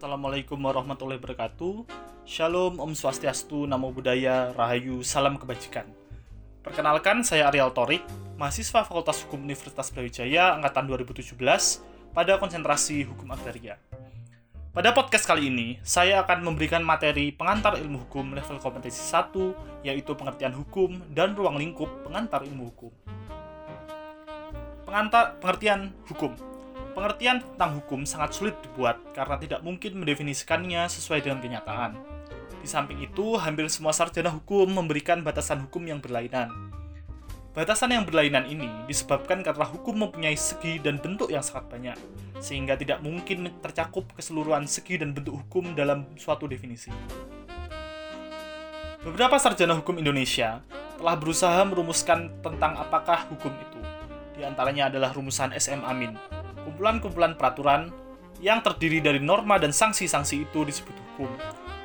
Assalamualaikum warahmatullahi wabarakatuh. Shalom, Om Swastiastu, Namo Buddhaya, Rahayu, Salam Kebajikan. Perkenalkan, saya Ariel Torik, mahasiswa Fakultas Hukum Universitas Brawijaya angkatan 2017 pada konsentrasi Hukum Agraria. Pada podcast kali ini, saya akan memberikan materi pengantar ilmu hukum level kompetensi 1, yaitu pengertian hukum dan ruang lingkup pengantar ilmu hukum. Pengantar pengertian hukum Pengertian tentang hukum sangat sulit dibuat karena tidak mungkin mendefinisikannya sesuai dengan kenyataan. Di samping itu, hampir semua sarjana hukum memberikan batasan hukum yang berlainan. Batasan yang berlainan ini disebabkan karena hukum mempunyai segi dan bentuk yang sangat banyak, sehingga tidak mungkin tercakup keseluruhan segi dan bentuk hukum dalam suatu definisi. Beberapa sarjana hukum Indonesia telah berusaha merumuskan tentang apakah hukum itu. Di antaranya adalah rumusan SM Amin, kumpulan-kumpulan peraturan yang terdiri dari norma dan sanksi-sanksi itu disebut hukum.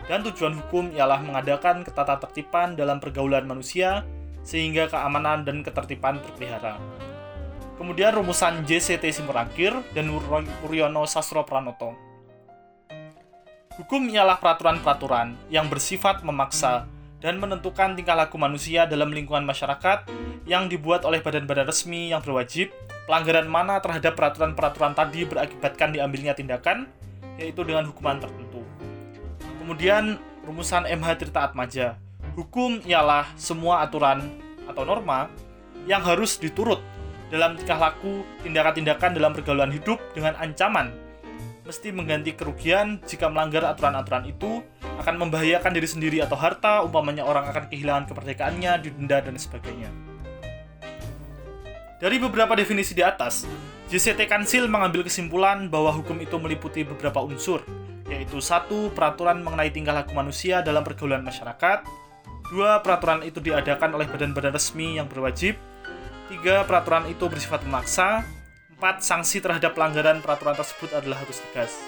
Dan tujuan hukum ialah mengadakan ketata tertiban dalam pergaulan manusia sehingga keamanan dan ketertiban terpelihara. Kemudian rumusan JCT Simorangkir dan Wuryono Sastro Pranoto. Hukum ialah peraturan-peraturan yang bersifat memaksa dan menentukan tingkah laku manusia dalam lingkungan masyarakat yang dibuat oleh badan-badan resmi yang berwajib pelanggaran mana terhadap peraturan-peraturan tadi berakibatkan diambilnya tindakan, yaitu dengan hukuman tertentu. Kemudian, rumusan MH Tirta Atmaja. Hukum ialah semua aturan atau norma yang harus diturut dalam tingkah laku tindakan-tindakan dalam pergaulan hidup dengan ancaman mesti mengganti kerugian jika melanggar aturan-aturan itu akan membahayakan diri sendiri atau harta, umpamanya orang akan kehilangan keperdekaannya, didenda, dan sebagainya. Dari beberapa definisi di atas, JCT Kansil mengambil kesimpulan bahwa hukum itu meliputi beberapa unsur, yaitu satu peraturan mengenai tingkah laku manusia dalam pergaulan masyarakat, dua peraturan itu diadakan oleh badan-badan resmi yang berwajib, tiga peraturan itu bersifat memaksa, empat sanksi terhadap pelanggaran peraturan tersebut adalah harus tegas.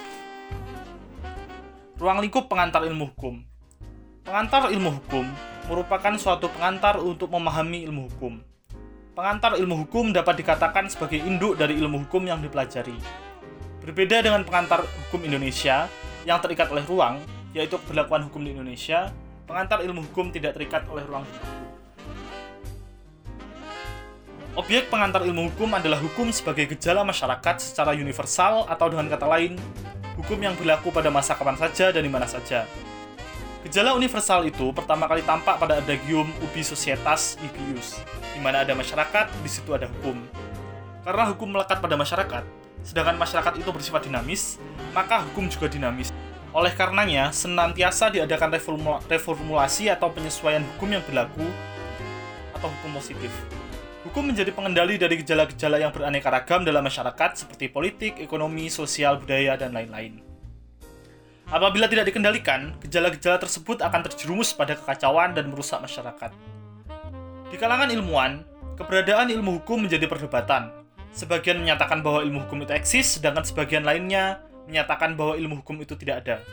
Ruang lingkup pengantar ilmu hukum. Pengantar ilmu hukum merupakan suatu pengantar untuk memahami ilmu hukum pengantar ilmu hukum dapat dikatakan sebagai induk dari ilmu hukum yang dipelajari. Berbeda dengan pengantar hukum Indonesia yang terikat oleh ruang, yaitu keberlakuan hukum di Indonesia, pengantar ilmu hukum tidak terikat oleh ruang hukum. Objek pengantar ilmu hukum adalah hukum sebagai gejala masyarakat secara universal atau dengan kata lain, hukum yang berlaku pada masa kapan saja dan di mana saja. Gejala universal itu pertama kali tampak pada adagium ubi societas ibius, di mana ada masyarakat, di situ ada hukum. Karena hukum melekat pada masyarakat, sedangkan masyarakat itu bersifat dinamis, maka hukum juga dinamis. Oleh karenanya, senantiasa diadakan reformulasi atau penyesuaian hukum yang berlaku atau hukum positif. Hukum menjadi pengendali dari gejala-gejala yang beraneka ragam dalam masyarakat seperti politik, ekonomi, sosial, budaya, dan lain-lain. Apabila tidak dikendalikan, gejala-gejala tersebut akan terjerumus pada kekacauan dan merusak masyarakat. Di kalangan ilmuwan, keberadaan ilmu hukum menjadi perdebatan. Sebagian menyatakan bahwa ilmu hukum itu eksis, sedangkan sebagian lainnya menyatakan bahwa ilmu hukum itu tidak ada.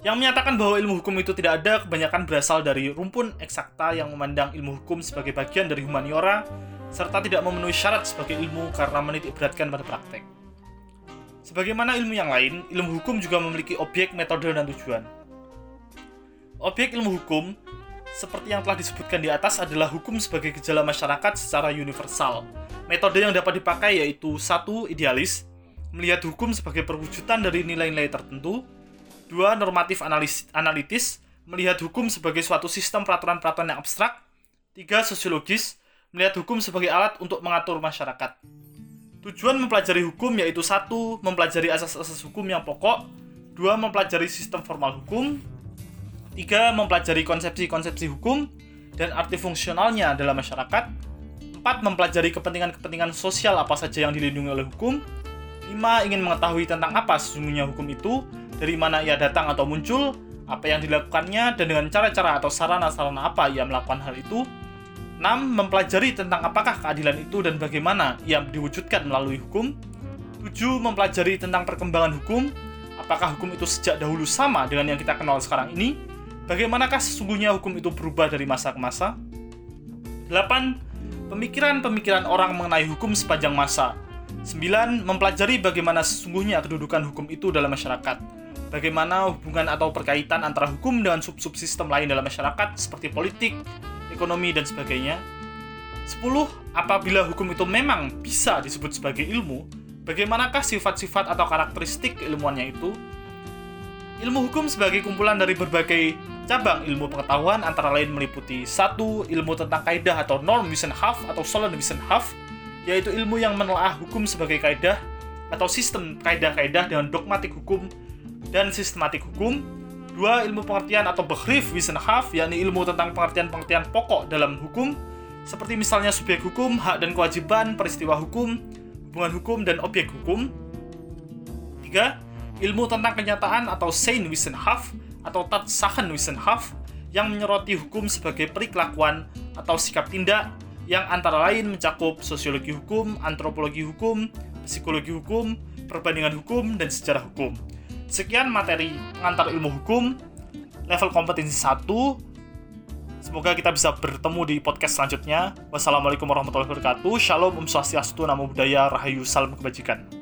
Yang menyatakan bahwa ilmu hukum itu tidak ada kebanyakan berasal dari rumpun eksakta yang memandang ilmu hukum sebagai bagian dari humaniora, serta tidak memenuhi syarat sebagai ilmu karena menitik beratkan pada praktek. Sebagaimana ilmu yang lain, ilmu hukum juga memiliki objek, metode, dan tujuan. Objek ilmu hukum seperti yang telah disebutkan di atas adalah hukum sebagai gejala masyarakat secara universal. Metode yang dapat dipakai yaitu satu idealis, melihat hukum sebagai perwujudan dari nilai-nilai tertentu. Dua normatif analis, analitis, melihat hukum sebagai suatu sistem peraturan-peraturan yang abstrak. Tiga sosiologis, melihat hukum sebagai alat untuk mengatur masyarakat. Tujuan mempelajari hukum yaitu satu, mempelajari asas-asas hukum yang pokok, dua, mempelajari sistem formal hukum, Tiga, mempelajari konsepsi-konsepsi hukum dan arti fungsionalnya dalam masyarakat. Empat, mempelajari kepentingan-kepentingan sosial apa saja yang dilindungi oleh hukum. Lima, ingin mengetahui tentang apa sesungguhnya hukum itu, dari mana ia datang atau muncul, apa yang dilakukannya, dan dengan cara-cara atau sarana-sarana apa ia melakukan hal itu. 6. Mempelajari tentang apakah keadilan itu dan bagaimana ia diwujudkan melalui hukum. 7. Mempelajari tentang perkembangan hukum, apakah hukum itu sejak dahulu sama dengan yang kita kenal sekarang ini, Bagaimanakah sesungguhnya hukum itu berubah dari masa ke masa? 8. Pemikiran-pemikiran orang mengenai hukum sepanjang masa. 9. Mempelajari bagaimana sesungguhnya kedudukan hukum itu dalam masyarakat. Bagaimana hubungan atau perkaitan antara hukum dengan sub-sub sistem lain dalam masyarakat seperti politik, ekonomi, dan sebagainya. 10. Apabila hukum itu memang bisa disebut sebagai ilmu, bagaimanakah sifat-sifat atau karakteristik keilmuannya itu? Ilmu hukum sebagai kumpulan dari berbagai cabang ilmu pengetahuan antara lain meliputi satu ilmu tentang kaidah atau norm Wissenhof atau Solon Wissenhof yaitu ilmu yang menelaah hukum sebagai kaidah atau sistem kaidah-kaidah dengan dogmatik hukum dan sistematik hukum. Dua, ilmu pengertian atau Begriff Wissenhof, yakni ilmu tentang pengertian-pengertian pokok dalam hukum, seperti misalnya subjek hukum, hak dan kewajiban, peristiwa hukum, hubungan hukum, dan objek hukum. Tiga, ilmu tentang kenyataan atau Sein Wissenhof atau Tatsachen Wissenhof, yang menyoroti hukum sebagai periklakuan atau sikap tindak yang antara lain mencakup sosiologi hukum, antropologi hukum, psikologi hukum, perbandingan hukum, dan sejarah hukum. Sekian materi pengantar ilmu hukum level kompetensi 1. Semoga kita bisa bertemu di podcast selanjutnya. Wassalamualaikum warahmatullahi wabarakatuh. Shalom, Om Swastiastu, Namo Buddhaya, Rahayu, Salam Kebajikan.